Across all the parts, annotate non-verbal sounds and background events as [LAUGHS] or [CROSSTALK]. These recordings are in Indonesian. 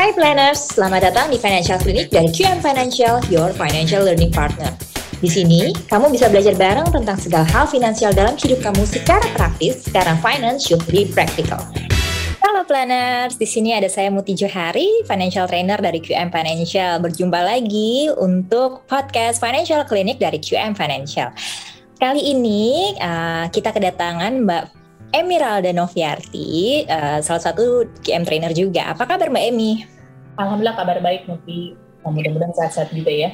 Hai planners, selamat datang di Financial Clinic dari QM Financial, your financial learning partner. Di sini, kamu bisa belajar bareng tentang segala hal finansial dalam hidup kamu secara praktis, karena finance should be practical. Halo planners, di sini ada saya Muti Johari, financial trainer dari QM Financial. Berjumpa lagi untuk podcast Financial Clinic dari QM Financial. Kali ini uh, kita kedatangan Mbak Emiralda Noviarti, uh, salah satu QM trainer juga. Apa kabar Mbak Emi? Alhamdulillah kabar baik Muti. Mudah-mudahan sehat-sehat juga ya.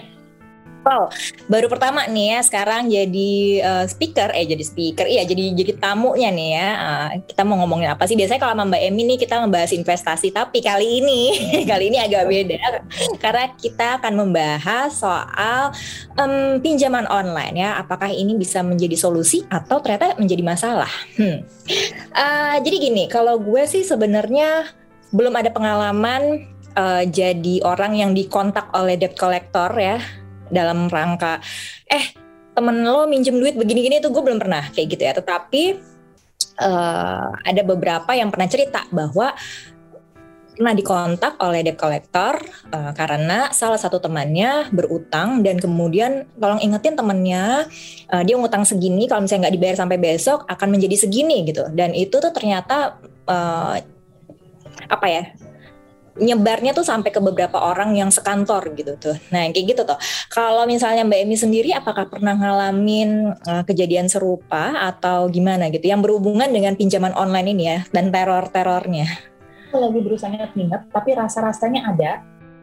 Wow, baru pertama nih ya sekarang jadi uh, speaker, eh jadi speaker, iya jadi jadi tamunya nih ya. Uh, kita mau ngomongin apa sih? Biasanya kalau sama Mbak Emi nih kita ngebahas investasi, tapi kali ini [LAUGHS] kali ini agak beda karena kita akan membahas soal um, pinjaman online ya. Apakah ini bisa menjadi solusi atau ternyata menjadi masalah? Hmm. Uh, jadi gini, kalau gue sih sebenarnya belum ada pengalaman uh, jadi orang yang dikontak oleh debt collector ya dalam rangka eh temen lo minjem duit begini-gini tuh gue belum pernah kayak gitu ya. Tetapi uh, ada beberapa yang pernah cerita bahwa pernah dikontak oleh debt collector uh, karena salah satu temannya berutang dan kemudian tolong ingetin temannya uh, dia ngutang segini kalau misalnya nggak dibayar sampai besok akan menjadi segini gitu. Dan itu tuh ternyata uh, apa ya nyebarnya tuh sampai ke beberapa orang yang sekantor gitu tuh. Nah, kayak gitu tuh. Kalau misalnya Mbak Emi sendiri apakah pernah ngalamin uh, kejadian serupa atau gimana gitu yang berhubungan dengan pinjaman online ini ya dan teror-terornya? Lagi berusaha ingat, tapi rasa-rasanya ada.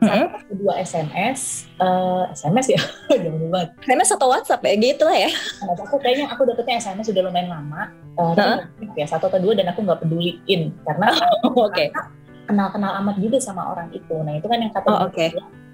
Mm-hmm. Kedua SMS, uh, SMS ya, [LAUGHS] banget. SMS atau WhatsApp ya gitu lah ya. Nah, aku kayaknya aku dapetnya SMS sudah lumayan lama, uh, uh-huh. ya satu atau dua dan aku nggak peduliin karena oh, oke. Okay kenal-kenal amat juga sama orang itu. Nah itu kan yang kata oh, okay.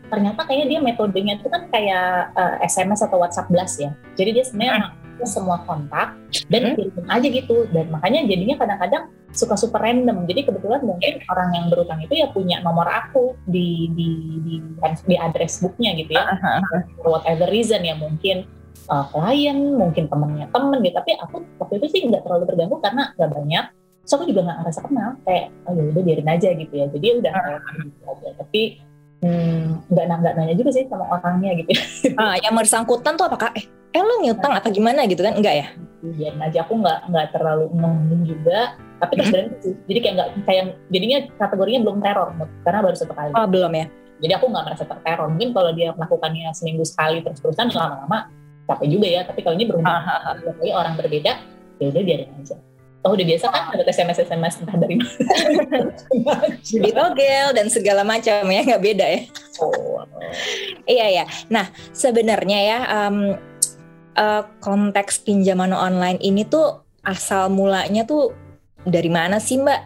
ternyata kayaknya dia metodenya itu kan kayak uh, eh, SMS atau WhatsApp blast ya. Jadi dia sebenarnya hmm. semua kontak dan hmm. kirim aja gitu. Dan makanya jadinya kadang-kadang suka super random. Jadi kebetulan mungkin orang yang berutang itu ya punya nomor aku di di di di address booknya gitu ya. Uh -huh. For whatever reason ya mungkin uh, klien, mungkin temennya temen gitu. Tapi aku waktu itu sih nggak terlalu terganggu karena nggak banyak so aku juga nggak ngerasa kenal kayak oh ya udah biarin aja gitu ya. Jadi udah gitu aja. Tapi hmm, nggak hmm, nggak nanya juga sih sama orangnya gitu. Ya. [LAUGHS] ah yang bersangkutan tuh apakah eh eh lo ngutang atau gimana? gitu kan? Enggak ya? Biarin aja aku nggak nggak terlalu ngomongin juga. Tapi terus hmm. sih jadi kayak nggak kayak jadinya kategorinya belum teror karena baru satu kali. Oh belum ya? Jadi aku nggak merasa terteror. Mungkin kalau dia melakukannya seminggu sekali terus terusan lama-lama capek juga ya. Tapi kalau ini berhubung orang berbeda ya udah biarin aja Oh udah biasa kan ada SMS SMS entah dari mana. Di togel dan segala macam ya nggak beda ya. Oh. iya ya. Nah sebenarnya ya um, uh, konteks pinjaman online ini tuh asal mulanya tuh dari mana sih Mbak?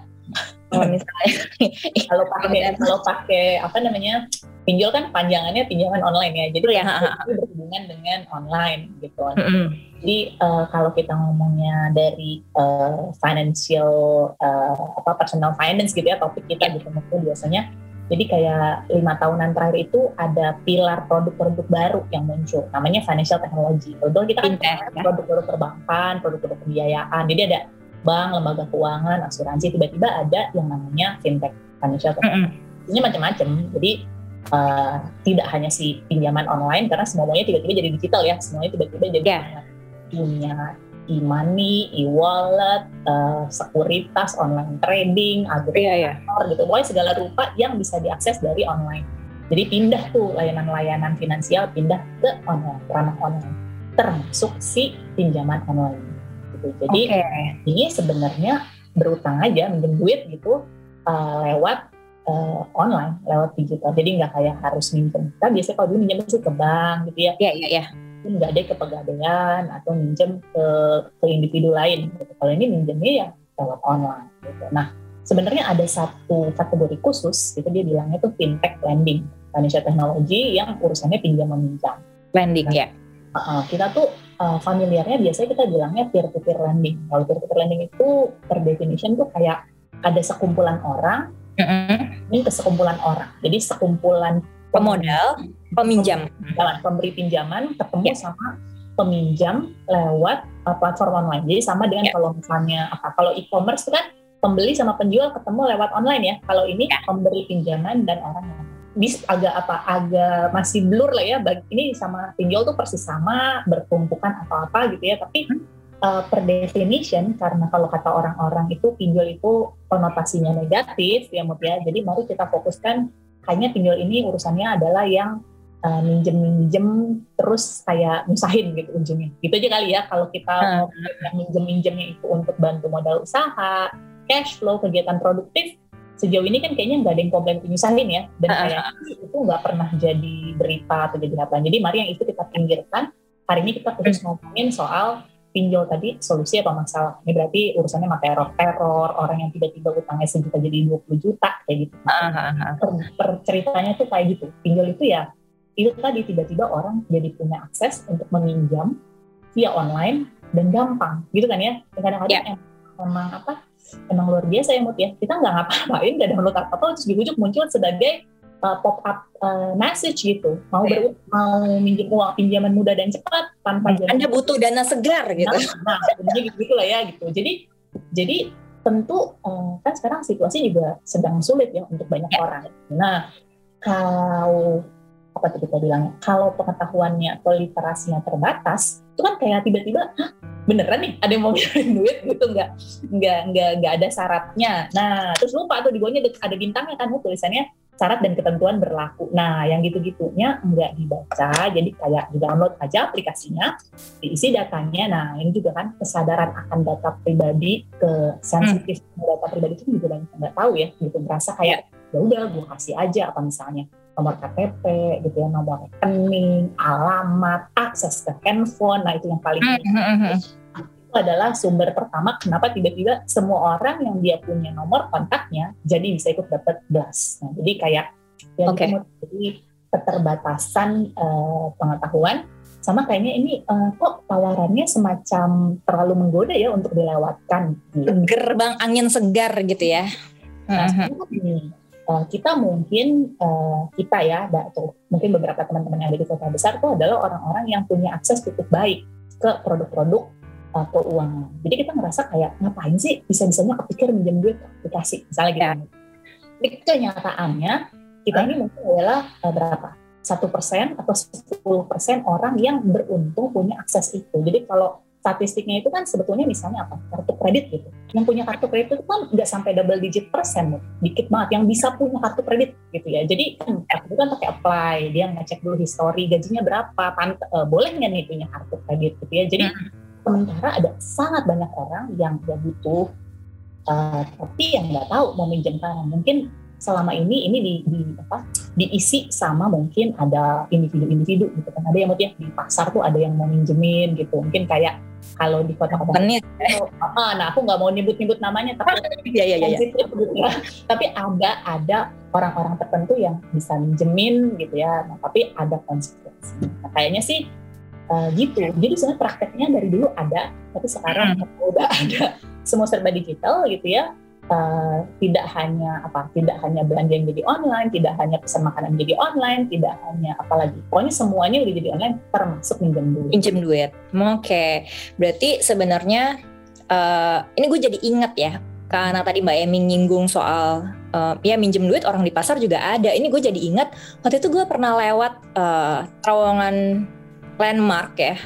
Kalau misalnya [LAUGHS] [LAUGHS] kalau pakai kalau pakai apa namanya pinjol kan panjangannya pinjaman online ya. Jadi ya, itu berhubungan dengan online gitu. Mm -hmm jadi uh, kalau kita ngomongnya dari uh, financial uh, apa personal finance gitu ya topik kita gitu mungkin biasanya jadi kayak lima tahunan terakhir itu ada pilar produk-produk baru yang muncul, namanya financial technology. Contoh kita kan ya. produk-produk perbankan, produk-produk pembiayaan. Jadi ada bank, lembaga keuangan, asuransi. Tiba-tiba ada yang namanya fintech, financial technology. Mm -hmm. Ini macam-macam. Jadi uh, tidak hanya si pinjaman online karena semuanya tiba-tiba jadi digital ya, semuanya tiba-tiba jadi yeah punya e-money, e-wallet, uh, sekuritas, online trading, agregator, yeah, yeah. gitu. Pokoknya segala rupa yang bisa diakses dari online. Jadi pindah tuh layanan-layanan finansial pindah ke online, ranah online, termasuk si pinjaman online. Gitu. Jadi okay. ini sebenarnya berutang aja minjem duit gitu uh, lewat uh, online, lewat digital. Jadi nggak kayak harus minjem. Kita biasanya kalau dulu minjem sih ke bank gitu ya. Iya, yeah, iya, yeah, iya. Yeah nggak ada ke pegadaian atau minjem ke, ke individu lain. Gitu. Kalau ini minjemnya ya lewat online. Gitu. Nah sebenarnya ada satu kategori khusus, itu dia bilangnya itu fintech lending, financial technology yang urusannya pinjam meminjam. Lending nah, ya. Uh, kita tuh uh, familiarnya biasanya kita bilangnya peer-to-peer lending. Kalau peer-to-peer lending itu per definition tuh kayak ada sekumpulan orang, mm -hmm. ini ke sekumpulan orang. Jadi sekumpulan pemodal, peminjam, pinjaman, pemberi pinjaman ketemu yeah. sama peminjam lewat uh, platform online. Jadi sama dengan yeah. kalau misalnya apa kalau e-commerce kan pembeli sama penjual ketemu lewat online ya. Kalau ini ya. pemberi pinjaman dan orang yang bis agak apa agak masih blur lah ya bagi ini sama pinjol tuh persis sama bertumpukan apa apa gitu ya tapi uh, per definition karena kalau kata orang-orang itu pinjol itu konotasinya negatif ya Mut ya jadi mari kita fokuskan hanya pinjol ini urusannya adalah yang uh, minjem-minjem terus kayak nyusahin gitu ujungnya gitu aja kali ya kalau kita hmm. mau yang minjem-minjemnya itu untuk bantu modal usaha cash flow kegiatan produktif sejauh ini kan kayaknya nggak ada yang komplain penyusahin ya. Dan uh, kayak itu nggak pernah jadi berita atau jadi apa. Jadi mari yang itu kita pinggirkan. Hari ini kita terus ngomongin soal pinjol tadi solusi atau masalah. Ini berarti urusannya sama teror teror orang yang tiba-tiba utangnya sejuta jadi 20 juta kayak gitu. Uh, per, per ceritanya tuh kayak gitu. Pinjol itu ya itu tadi tiba-tiba orang jadi punya akses untuk meminjam via online dan gampang. Gitu kan ya? Kadang-kadang yeah. emang apa emang luar biasa ya Mut ya kita nggak ngapa-ngapain nggak download apa-apa terus dibujuk muncul sebagai uh, pop up uh, message gitu mau yeah. ber mau minjem uang pinjaman mudah dan cepat tanpa hmm. Anda butuh dana segar gitu nah, nah gitu, gitu lah ya gitu jadi jadi tentu uh, kan sekarang situasi juga sedang sulit ya untuk banyak yeah. orang nah kalau apa tuh kita bilang kalau pengetahuannya atau literasinya terbatas itu kan kayak tiba-tiba beneran nih ada yang mau ngirim duit? Gitu nggak nggak nggak nggak ada syaratnya. Nah terus lupa tuh di bawahnya ada bintangnya kan tulisannya syarat dan ketentuan berlaku. Nah yang gitu-gitunya nggak dibaca jadi kayak di download aja aplikasinya diisi datanya. Nah ini juga kan kesadaran akan data pribadi ke sensitif hmm. data pribadi itu juga banyak nggak tahu ya gitu. Merasa kayak ya udah gue kasih aja apa misalnya nomor KTP gitu ya nomor rekening alamat akses ke handphone nah itu yang paling mm-hmm. itu adalah sumber pertama kenapa tiba-tiba semua orang yang dia punya nomor kontaknya jadi bisa ikut dapat blast nah jadi kayak ya okay. jadi keterbatasan uh, pengetahuan sama kayaknya ini uh, kok tawarannya semacam terlalu menggoda ya untuk dilewatkan. Gitu. Gerbang angin segar gitu ya. Nah, uh-huh uh, kita mungkin uh, kita ya, atau mungkin beberapa teman-teman yang ada di kota besar itu adalah orang-orang yang punya akses cukup baik ke produk-produk uh, keuangan. Jadi kita ngerasa kayak ngapain sih bisa-bisanya kepikir minjem duit aplikasi misalnya gitu. Ya. Tapi kenyataannya kita ini mungkin adalah uh, berapa? satu persen atau 10 persen orang yang beruntung punya akses itu. Jadi kalau statistiknya itu kan sebetulnya misalnya apa? Kartu kredit gitu. Yang punya kartu kredit itu kan nggak sampai double digit persen dikit banget. Yang bisa punya kartu kredit gitu ya. Jadi kan itu kan pakai apply. Dia ngecek dulu history gajinya berapa pan, uh, boleh nggak nih punya kartu kredit gitu ya. Jadi hmm. sementara ada sangat banyak orang yang dia butuh uh, tapi yang nggak tahu mau minjem mana mungkin selama ini ini di, di apa diisi sama mungkin ada individu-individu gitu kan. Ada yang ya di pasar tuh ada yang mau minjemin gitu. Mungkin kayak kalau di kota-kota oh, ah, nah aku nggak mau nyebut-nyebut namanya. Tapi ya, ya, ya, ya. ya. tapi ada ada orang-orang tertentu yang bisa minjemin gitu ya. Nah, tapi ada konsekuensi. Nah, kayaknya sih uh, gitu. Jadi sebenarnya prakteknya dari dulu ada tapi sekarang hmm. udah ada. Semua serba digital gitu ya Uh, tidak hanya apa tidak hanya belanja yang jadi online tidak hanya pesan makanan jadi online tidak hanya apalagi. Pokoknya semuanya udah jadi online termasuk minjem duit. Minjem duit. Oke. Okay. berarti sebenarnya uh, ini gue jadi ingat ya karena tadi Mbak Emi nyinggung soal uh, ya minjem duit orang di pasar juga ada. Ini gue jadi ingat waktu itu gue pernah lewat uh, terowongan landmark ya.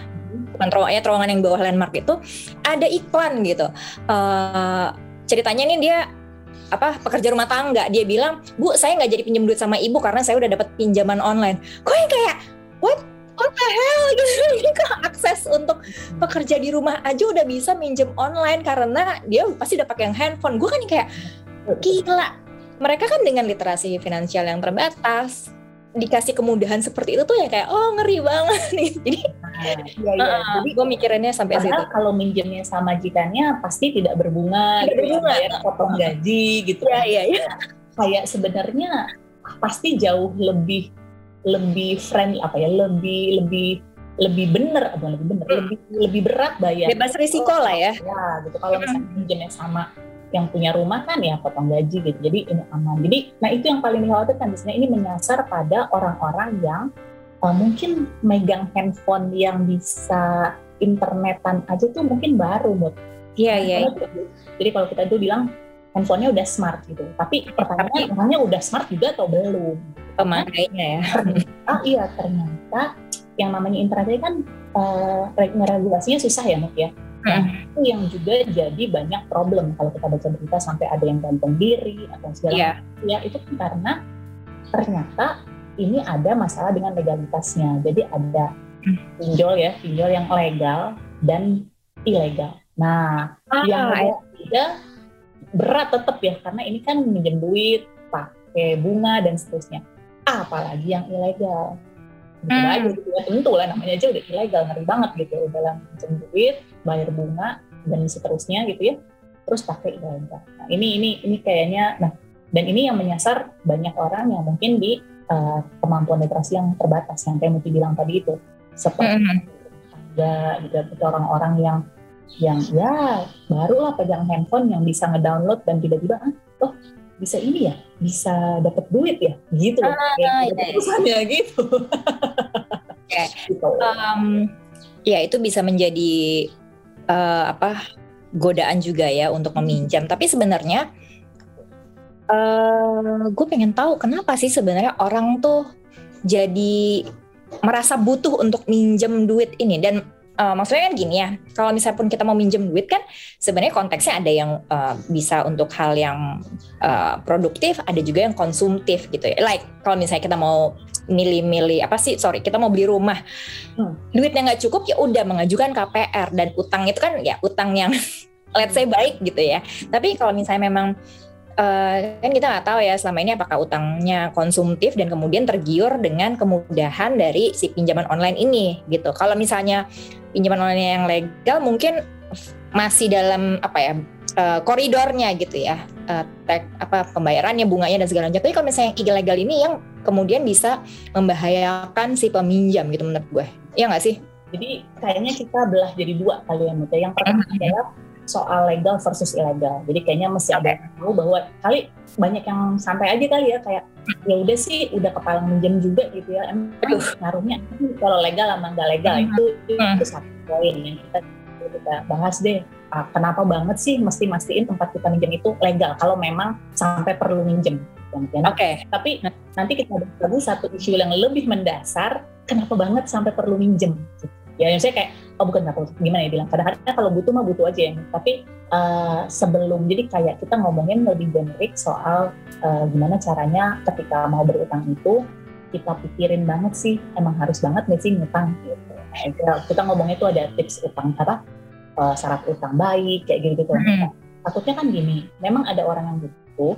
Bukan terowongan ya terowongan yang bawah landmark itu. Ada iklan gitu. Uh, ceritanya nih dia apa pekerja rumah tangga. Dia bilang bu saya nggak jadi pinjam duit sama ibu karena saya udah dapat pinjaman online. Kok yang kayak what? What the hell? [LAUGHS] Gitu. Ini kok akses untuk pekerja di rumah aja udah bisa minjem online karena dia pasti udah pakai yang handphone. Gue kan kayak gila. Mereka kan dengan literasi finansial yang terbatas dikasih kemudahan seperti itu tuh ya kayak oh ngeri banget [LAUGHS] nih. Jadi ya, ya. Uh, jadi gue mikirinnya sampai situ. kalau minjemnya sama majikannya pasti tidak berbunga tidak gitu ya, berbunga. ya, potong gaji gitu ya, ya, ya. kayak sebenarnya pasti jauh lebih lebih friend apa ya lebih lebih lebih bener atau lebih bener hmm. lebih lebih berat bayar. Bebas risiko lah ya. Ya gitu. Kalau misalnya minjemnya sama yang punya rumah kan ya potong gaji gitu jadi ini aman jadi nah itu yang paling dikhawatirkan di sini ini menyasar pada orang-orang yang uh, mungkin megang handphone yang bisa internetan aja tuh mungkin baru mood iya iya, iya. jadi kalau kita tuh bilang handphonenya udah smart gitu. Tapi pertanyaannya orangnya udah smart juga atau belum? Pemakainya ya. Ah iya ternyata yang namanya internet kan uh, regulasinya susah ya Nuk ya. Nah, itu yang juga jadi banyak problem kalau kita baca berita sampai ada yang gantung diri atau segala yeah. macam. Ya itu kan karena ternyata ini ada masalah dengan legalitasnya. Jadi ada hmm. pinjol ya, pinjol yang legal dan ilegal. Nah, ah, yang beda berat tetap ya karena ini kan minjem duit, pakai bunga dan seterusnya. Apalagi yang ilegal gitu hmm. aja gitu ya. Tentu lah namanya aja udah ilegal ngeri banget gitu dalam pinjam duit bayar bunga dan seterusnya gitu ya. Terus pakai ilegal nah ini ini ini kayaknya nah dan ini yang menyasar banyak orang yang mungkin di uh, kemampuan literasi yang terbatas yang kayak Muti bilang tadi itu. Seperti hmm. ada gitu orang-orang yang yang ya barulah pegang handphone yang bisa ngedownload dan tiba-tiba ah oh bisa ini ya bisa dapat duit ya gitu ah, ya, ya. [LAUGHS] gitu ya. gitu. Um, ya itu bisa menjadi uh, apa godaan juga ya untuk meminjam tapi sebenarnya uh, gue pengen tahu kenapa sih sebenarnya orang tuh jadi merasa butuh untuk minjem duit ini dan uh, maksudnya kan gini ya, kalau misalnya pun kita mau minjem duit kan sebenarnya konteksnya ada yang uh, bisa untuk hal yang uh, produktif, ada juga yang konsumtif gitu ya. Like kalau misalnya kita mau milih-milih apa sih, sorry kita mau beli rumah, hmm. duitnya nggak cukup ya udah mengajukan KPR dan utang itu kan ya utang yang [LAUGHS] let's say baik gitu ya. Tapi kalau misalnya memang uh, kan kita nggak tahu ya selama ini apakah utangnya konsumtif dan kemudian tergiur dengan kemudahan dari si pinjaman online ini gitu. Kalau misalnya pinjaman online yang legal mungkin masih dalam apa ya uh, koridornya gitu ya uh, tek, apa pembayarannya bunganya dan segala macam. Tapi kalau misalnya yang ilegal ini yang kemudian bisa membahayakan si peminjam gitu menurut gue, ya nggak sih? Jadi kayaknya kita belah jadi dua kali ya, Yang pertama mm-hmm. adalah soal legal versus ilegal. Jadi kayaknya mesti ada yang tahu bahwa kali banyak yang santai aja kali ya kayak ya udah sih udah kepala minjem juga gitu ya. Emang ngaruhnya kalau legal sama nggak legal hmm. itu itu satu poin yang kita kita bahas deh. Ah, kenapa banget sih mesti mastiin tempat kita minjem itu legal kalau memang sampai perlu minjem. Oke. Okay. Tapi nanti kita bahas lagi satu isu yang lebih mendasar. Kenapa banget sampai perlu minjem? Gitu ya saya kayak oh bukan aku gimana ya bilang. Kadang-kadang kalau butuh mah butuh aja ya tapi uh, sebelum jadi kayak kita ngomongin lebih generik soal uh, gimana caranya ketika mau berutang itu kita pikirin banget sih emang harus banget nggak sih ngutang gitu. Nah, kita ngomongnya itu ada tips utang apa uh, syarat utang baik kayak gitu gitu hmm. takutnya kan gini memang ada orang yang butuh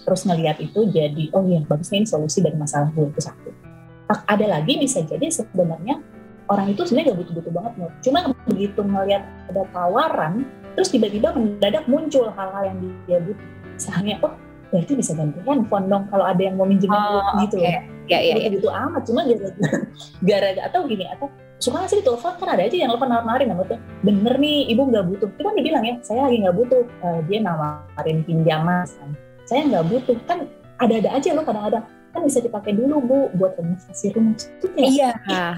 terus ngelihat itu jadi oh iya bagusnya ini solusi dari masalah gue itu satu. Ada lagi bisa jadi sebenarnya orang itu sebenarnya gak butuh-butuh banget nih. Cuma begitu ngelihat ada tawaran, terus tiba-tiba mendadak muncul hal-hal yang dia butuh. Misalnya, oh berarti bisa ganti handphone dong kalau ada yang mau minjem oh, gitu okay. ya. Ya, ya, gitu amat. Cuma [LAUGHS] gara-gara atau gini atau suka sih telepon kan ada aja yang telepon nawarin nama tuh bener nih ibu nggak butuh itu kan dia bilang ya saya lagi nggak butuh uh, dia nawarin pinjaman saya nggak butuh kan ada-ada aja loh kadang-kadang kan bisa dipakai dulu bu buat renovasi rumah. Itu iya.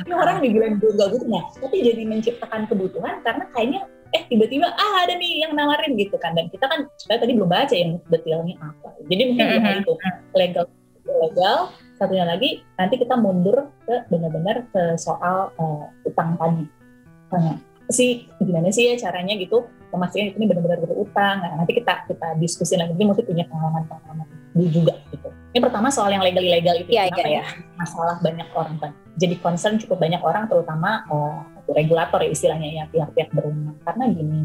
ini orang dibilang gue gak butuh nah tapi jadi menciptakan kebutuhan karena kayaknya eh tiba-tiba ah ada nih yang nawarin gitu kan. Dan kita kan saya tadi belum baca yang detailnya apa. Jadi mungkin mm -hmm. itu legal legal. Satunya lagi nanti kita mundur ke benar-benar ke soal uh, utang tadi. Nah, sih gimana sih ya caranya gitu? Memastikan ini benar-benar berutang. Nah, nanti kita kita diskusi lagi mungkin punya pengalaman-pengalaman juga gitu ini pertama soal yang legal-ilegal itu ya, ya, ya. masalah banyak orang kan. Jadi concern cukup banyak orang terutama uh, regulator ya istilahnya ya pihak-pihak berwenang. Karena gini,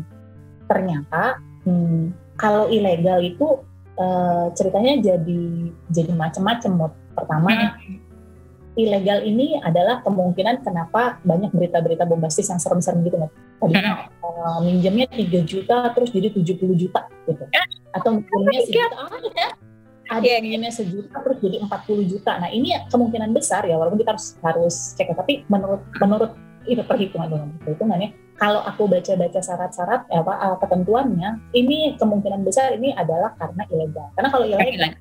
ternyata hmm, kalau ilegal itu uh, ceritanya jadi jadi macam-macam. Pertama hmm. ilegal ini adalah kemungkinan kenapa banyak berita-berita bombastis yang serem-serem gitu Tadinya uh, minjemnya 3 juta terus jadi 70 juta gitu. Atau minjemnya sejuta ah, ya ada yang inginnya sejuta terus jadi 40 juta. Nah ini kemungkinan besar ya walaupun kita harus harus cek tapi menurut menurut itu perhitungan dengan perhitungannya kalau aku baca-baca syarat-syarat eh, apa uh, ketentuannya ini kemungkinan besar ini adalah karena ilegal. Karena kalau ilegal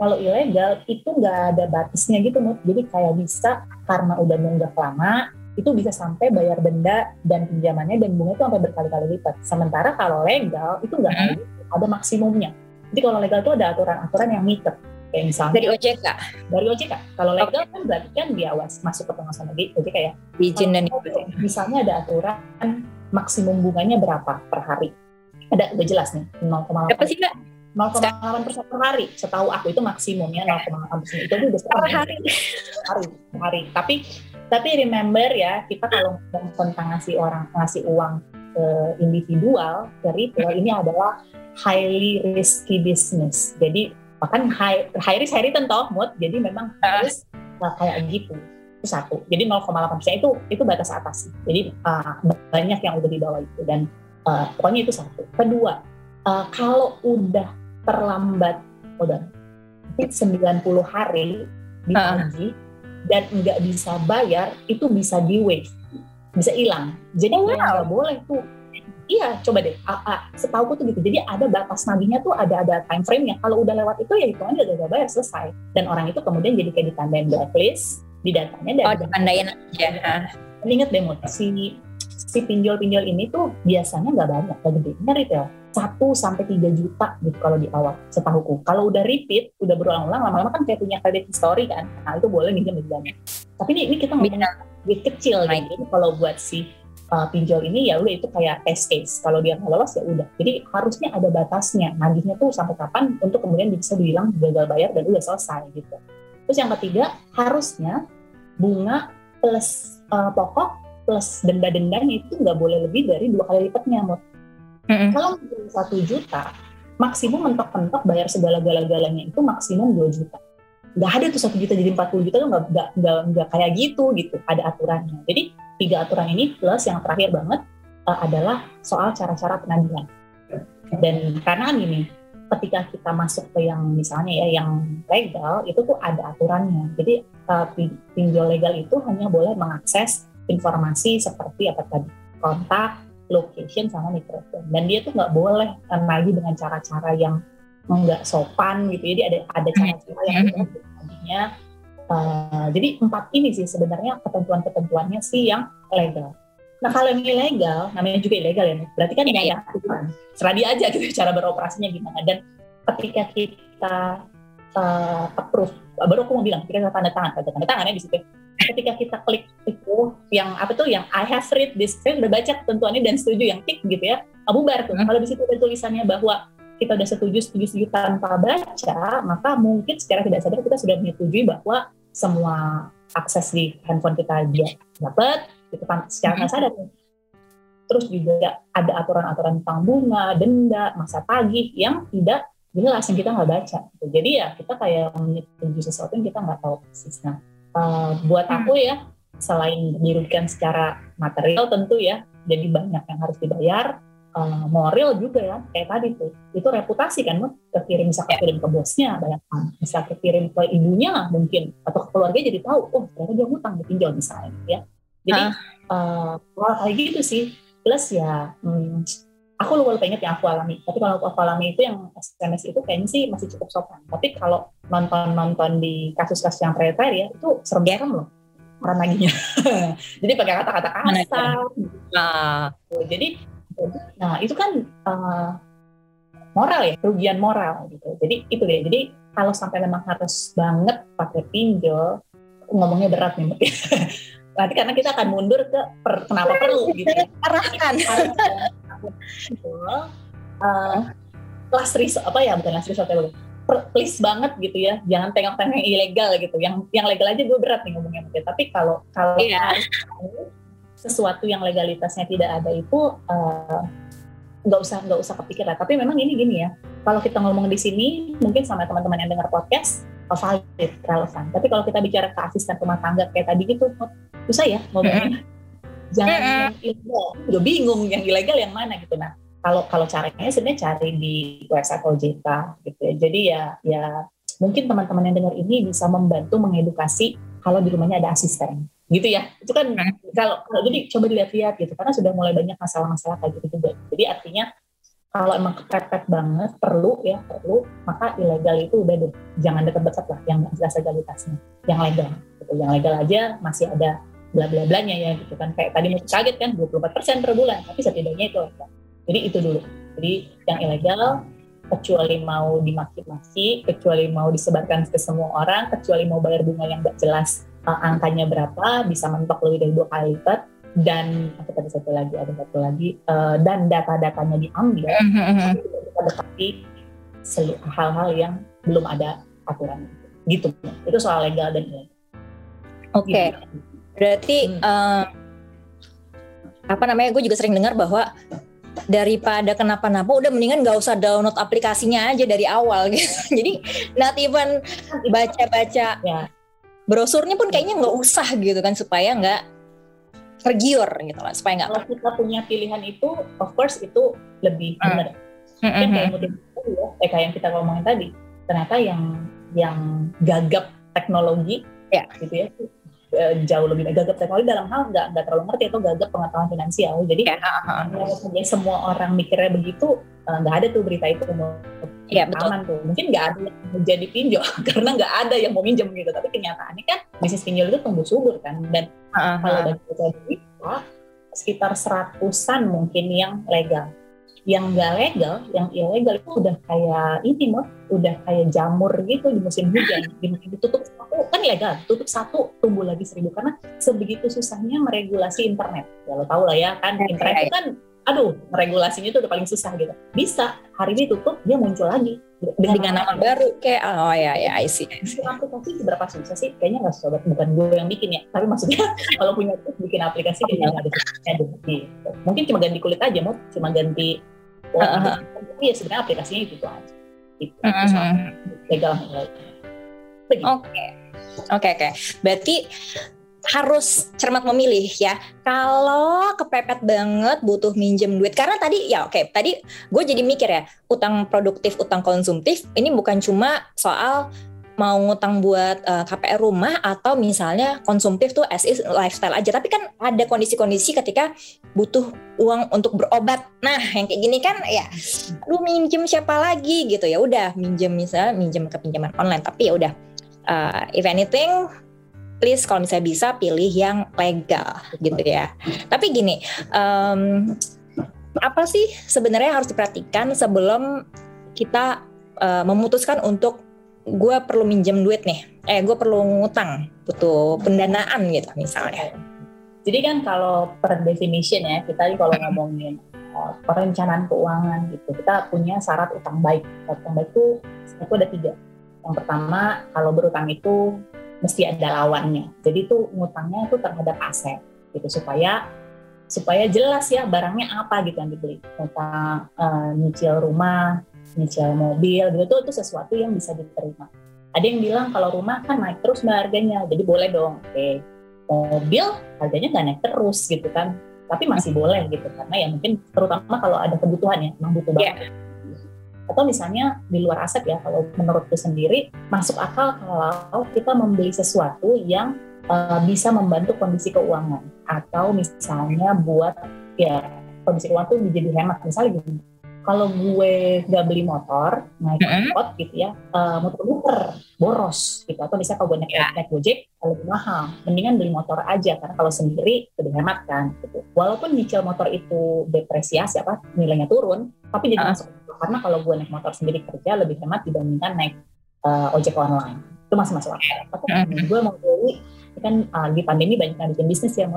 kalau ilegal itu nggak ada batasnya gitu Nut. Jadi kayak bisa karena udah nunggak lama itu bisa sampai bayar denda dan pinjamannya dan bunga itu sampai berkali-kali lipat. Sementara kalau legal itu nggak hmm. ada maksimumnya Jadi kalau legal itu ada aturan-aturan yang ngikat. Kayak misalnya dari OJK. Dari OJK. Kalau legal okay. kan berarti kan diawas masuk ke pengawasan lagi OJK ya. Izin dan misalnya ada aturan maksimum bunganya berapa per hari. Ada udah jelas nih 0,8. Apa sih kak? 0,8 persen per hari. Setahu aku itu maksimumnya 0,8 persen. Itu udah per hari. Hari, per hari. Tapi tapi remember ya kita kalau tentang ngasih orang ngasih uang ke individual ke retail ini adalah highly risky business. Jadi bahkan high, high risk high return toh mood. Jadi memang harus uh, kayak gitu itu satu. Jadi 0,8 persen itu itu batas atas. Jadi uh, banyak yang udah di bawah itu dan uh, pokoknya itu satu. Kedua, uh, kalau udah terlambat udah 90 hari ditagih uh. dan nggak bisa bayar itu bisa di waive bisa hilang. Jadi oh, nggak boleh tuh. Iya coba deh. Setahu tuh gitu. Jadi ada batas nagihnya tuh ada ada time frame nya kalau udah lewat itu ya hitungannya udah gak bayar selesai. Dan orang itu kemudian jadi kayak ditandain blacklist di datanya dan oh ditandain aja inget deh si si pinjol-pinjol ini tuh biasanya nggak banyak, nggak gede. Ini retail 1 sampai 3 juta gitu kalau di awal setahuku. Kalau udah repeat, udah berulang-ulang lama-lama kan kayak punya credit history kan. Nah, itu boleh minjem lebih banyak. Tapi ini, ini kita ngomong duit kecil gitu. Jadi kalau buat si uh, pinjol ini ya udah itu kayak test case. Kalau dia nggak lolos ya udah. Jadi harusnya ada batasnya. Nagihnya tuh sampai kapan untuk kemudian bisa dibilang gagal bayar dan udah selesai gitu. Terus yang ketiga harusnya bunga plus uh, pokok plus denda-dendanya itu nggak boleh lebih dari dua kali lipatnya, Mut. Mm-hmm. Kalau satu juta, maksimum mentok-mentok bayar segala gala-galanya itu maksimum dua juta. Nggak ada tuh satu juta jadi 40 juta tuh nggak, nggak, nggak, kayak gitu gitu, ada aturannya. Jadi tiga aturan ini plus yang terakhir banget uh, adalah soal cara-cara penagihan. Dan karena gini, ketika kita masuk ke yang misalnya ya yang legal itu tuh ada aturannya. Jadi uh, pinjol legal itu hanya boleh mengakses informasi seperti apa tadi kontak, location sama mikrofon. Dan dia tuh nggak boleh lagi dengan cara-cara yang nggak sopan gitu. Jadi ada ada hmm. cara-cara yang tadinya. Uh, jadi empat ini sih sebenarnya ketentuan-ketentuannya sih yang legal. Nah kalau yang ilegal, namanya juga ilegal ya, berarti kan nggak ya, ada aturan. Serah aja gitu [LAUGHS] cara beroperasinya gimana. Dan ketika kita uh, approve, baru aku mau bilang, kita tanda tangan, tanda tangan ya di situ ketika kita klik itu yang apa tuh yang I have read this saya udah baca ketentuannya dan setuju yang tik gitu ya Abu Bar tuh hmm. kalau di situ ada tulisannya bahwa kita udah setuju setuju setuju tanpa baca maka mungkin secara tidak sadar kita sudah menyetujui bahwa semua akses di handphone kita dia dapat itu kan secara nggak sadar. Terus juga ada aturan-aturan tentang bunga denda masa tagih yang tidak jelas yang kita nggak baca. Jadi ya kita kayak menyetujui sesuatu yang kita nggak tahu persisnya uh, buat aku ya selain dirugikan secara material tentu ya jadi banyak yang harus dibayar uh, moral juga ya kayak tadi tuh. Itu reputasi kan mau kekirim bisa kekirim ke bosnya banyak bisa kekirim ke ibunya lah mungkin. Atau ke keluarga jadi tahu oh ternyata dia hutang ditinjau misalnya ya. Jadi uh. uh, kayak gitu sih. Plus ya hmm, aku lupa lupa inget yang aku alami. Tapi kalau aku alami itu yang SMS itu kayaknya sih masih cukup sopan. Tapi kalau nonton nonton di kasus-kasus yang terakhir ya itu serem ya loh orang laginya [LAUGHS] jadi pakai kata-kata kasar. Nah. jadi nah itu kan uh, moral ya kerugian moral gitu. Jadi itu deh jadi kalau sampai memang harus banget pakai pinjol ngomongnya berat nih nanti [LAUGHS] karena kita akan mundur ke per, kenapa perlu gitu arahkan. Uh, last resort apa ya bukan last resort ya please banget gitu ya. Jangan tengok-tengok yang ilegal gitu. Yang yang legal aja gue berat nih ngomongnya mungkin tapi kalau kalau yeah. Sesuatu yang legalitasnya tidak ada itu uh, nggak usah nggak usah kepikiran tapi memang ini gini ya kalau kita ngomong di sini mungkin sama teman-teman yang dengar podcast oh, valid relevan. Tapi kalau kita bicara ke asisten rumah tangga kayak tadi gitu susah ya ngomongnya. Jangan yang ilegal. Udah bingung yang ilegal yang mana gitu. Nah kalau kalau caranya sebenarnya cari di website OJK gitu ya. Jadi ya ya mungkin teman-teman yang dengar ini bisa membantu mengedukasi kalau di rumahnya ada asisten. Gitu ya. Itu kan kalau, kalau jadi coba dilihat-lihat gitu. Karena sudah mulai banyak masalah-masalah kayak gitu juga. Jadi artinya kalau emang kepepet banget perlu ya perlu maka ilegal itu udah deh. Jangan deket-deket lah yang jelas legalitasnya. Yang legal. Gitu. Yang legal aja masih ada bla bla blanya ya gitu kan. Kayak tadi masih kaget kan 24% per bulan. Tapi setidaknya itu ada. Jadi itu dulu. Jadi yang ilegal kecuali mau dimaki-maki, kecuali mau disebarkan ke semua orang, kecuali mau bayar bunga yang nggak jelas uh, angkanya berapa, bisa mentok lebih dari dua kali lipat, dan apa tadi satu lagi ada satu lagi uh, dan data-datanya diambil, mm-hmm. kita dekati hal-hal yang belum ada aturan gitu. Itu soal legal dan ilegal. Oke, okay. gitu. berarti hmm. uh, apa namanya? Gue juga sering dengar bahwa daripada kenapa-napa udah mendingan gak usah download aplikasinya aja dari awal [LAUGHS] gitu. Jadi not even baca-baca ya. brosurnya pun kayaknya nggak usah gitu kan supaya nggak tergiur gitu lah supaya nggak. Kalau kita punya pilihan itu, of course itu lebih hmm. benar. Hmm, hmm, kayak hmm. ya, eh, kayak yang kita ngomongin tadi, ternyata yang yang gagap teknologi ya. gitu ya Eh, jauh lebih gagap teknologi dalam hal nggak nggak terlalu ngerti atau gagap pengetahuan finansial. Jadi ya, uh, semua orang mikirnya begitu eh, nggak uh, ada tuh berita itu mau ya, betul. aman tuh. Mungkin nggak ada yang menjadi pinjol [LAUGHS] karena nggak ada yang mau minjem gitu. Tapi kenyataannya kan bisnis pinjol itu tumbuh subur kan. Dan uh, -huh. kalau dari kita sekitar seratusan mungkin yang legal yang nggak legal, yang ilegal itu udah kayak ini mah, udah kayak jamur gitu di musim hujan, [LAUGHS] ditutup satu kan ilegal, tutup satu tumbuh lagi seribu karena sebegitu susahnya meregulasi internet. Ya lo tau lah ya kan, internet itu kan, aduh, meregulasinya itu udah paling susah gitu. Bisa hari ini tutup, dia muncul lagi dengan, dengan nama baru kayak oh ya ya I see, I see. aplikasi seberapa susah sih kayaknya nggak susah bukan gue yang bikin ya tapi maksudnya [LAUGHS] kalau punya bikin aplikasi kayaknya nggak ada susahnya gitu. mungkin cuma ganti kulit aja mau cuma ganti oh, uh-huh. tapi ya sebenarnya aplikasinya itu tuh aja gitu uh-huh. legal Oke, oke, oke. Berarti harus cermat memilih ya. Kalau kepepet banget butuh minjem duit karena tadi ya oke okay, tadi gue jadi mikir ya utang produktif utang konsumtif ini bukan cuma soal mau ngutang buat uh, eh, KPR rumah atau misalnya konsumtif tuh as is lifestyle aja. Tapi kan ada kondisi-kondisi ketika butuh uang untuk berobat. Nah yang kayak gini kan ya lu minjem siapa lagi? Gitu. Ya udah minjem misalnya minjem ke pinjaman online. Tapi ya udah uh, if anything please kalau misalnya bisa pilih yang legal gitu ya. Tapi gini um, apa sih sebenarnya harus diperhatikan sebelum kita uh, memutuskan untuk gue perlu minjem duit nih, eh gue perlu ngutang, butuh pendanaan gitu misalnya. Jadi kan kalau per definition ya, kita kalau ngomongin uh, perencanaan keuangan gitu, kita punya syarat utang baik. Utang baik itu itu ada tiga. Yang pertama, kalau berutang itu mesti ada lawannya. Jadi itu ngutangnya itu terhadap aset gitu supaya supaya jelas ya barangnya apa gitu yang dibeli. Utang uh, nyicil rumah, nyicil mobil gitu tuh itu sesuatu yang bisa diterima. Ada yang bilang kalau rumah kan naik terus mbak harganya, jadi boleh dong. Oke, mobil harganya nggak naik terus gitu kan, tapi masih boleh gitu karena ya mungkin terutama kalau ada kebutuhan ya, memang butuh banget. Yeah. Atau misalnya di luar aset ya, kalau menurutku sendiri masuk akal kalau kita membeli sesuatu yang uh, bisa membantu kondisi keuangan atau misalnya buat ya kondisi keuangan itu menjadi hemat. Misalnya gini, kalau gue gak beli motor naik mm-hmm. angkot gitu ya uh, muter-muter boros gitu atau misalnya kalau gue naik, yeah. naik gojek lebih mahal mendingan beli motor aja karena kalau sendiri lebih hemat kan gitu walaupun nyicil motor itu depresiasi apa nilainya turun tapi jadi uh. masuk karena kalau gue naik motor sendiri kerja lebih hemat dibandingkan naik uh, ojek online itu masih masuk akal tapi mm-hmm. gue mau beli kan uh, di pandemi banyak yang bikin bisnis ya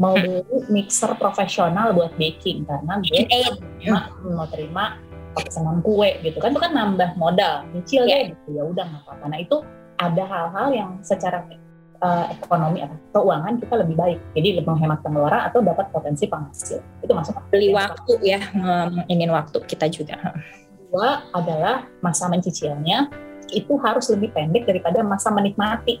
mau mau beli mixer profesional buat baking karena gue terima, mau terima pesanan kue gitu kan itu kan nambah modal nyicil yeah. ya gitu ya udah nggak apa-apa. Nah itu ada hal-hal yang secara uh, ekonomi atau keuangan kita lebih baik. Jadi lebih menghemat pengeluaran atau dapat potensi penghasil. Itu masuk beli waktu ya ingin waktu kita juga. Dua adalah masa mencicilnya itu harus lebih pendek daripada masa menikmati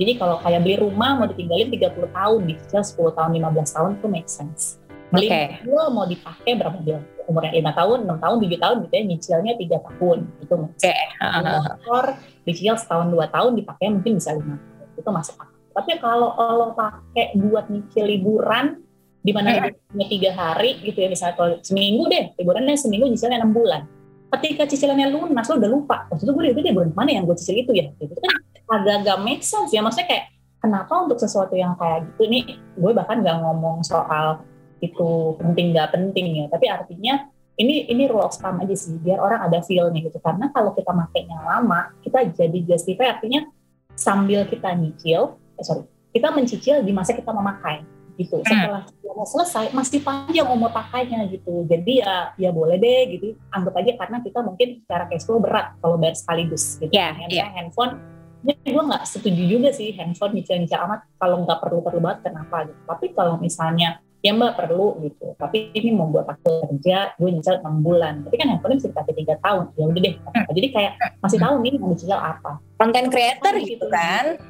jadi kalau kayak beli rumah mau ditinggalin 30 tahun, dicicil 10 tahun, 15 tahun itu make sense. Beli okay. mobil mau dipakai berapa dia? Umurnya 5 tahun, 6 tahun, 7 tahun gitu ya, nyicilnya 3 tahun. Itu make sense. Okay. Motor dicicil setahun 2 tahun dipakai mungkin bisa 5 tahun. Itu masuk akal. Tapi kalau lo pakai buat nyicil liburan di mana liburnya tiga hari gitu ya misalnya kalau seminggu deh liburannya seminggu nyicilnya enam bulan ketika cicilannya lunas lo udah lupa. Waktu itu gue itu dia bulan mana yang gue cicil itu ya? Gitu. Kan agak-agak make sense ya. Maksudnya kayak kenapa untuk sesuatu yang kayak gitu? Nih gue bahkan gak ngomong soal itu penting gak penting ya. Tapi artinya ini ini rule of thumb aja sih biar orang ada feelnya gitu. Karena kalau kita makainya lama kita jadi justify artinya sambil kita nyicil eh, sorry kita mencicil di masa kita memakai gitu. Hmm. setelah hmm. selesai masih panjang umur pakainya gitu. Jadi ya ya boleh deh gitu. Anggap aja karena kita mungkin secara cash flow berat kalau bayar sekaligus gitu. Yeah, yeah. handphone ya gue nggak setuju juga sih handphone nyicil-nyicil amat kalau nggak perlu-perlu banget. Kenapa gitu? Tapi kalau misalnya ya mbak perlu gitu. Tapi ini mau buat aku kerja gue nyicil 6 bulan. Tapi kan handphone bisa dikasih tiga tahun. Ya udah deh. Hmm. jadi kayak masih tahu nih mau nyicil apa. Konten creator oh, gitu kan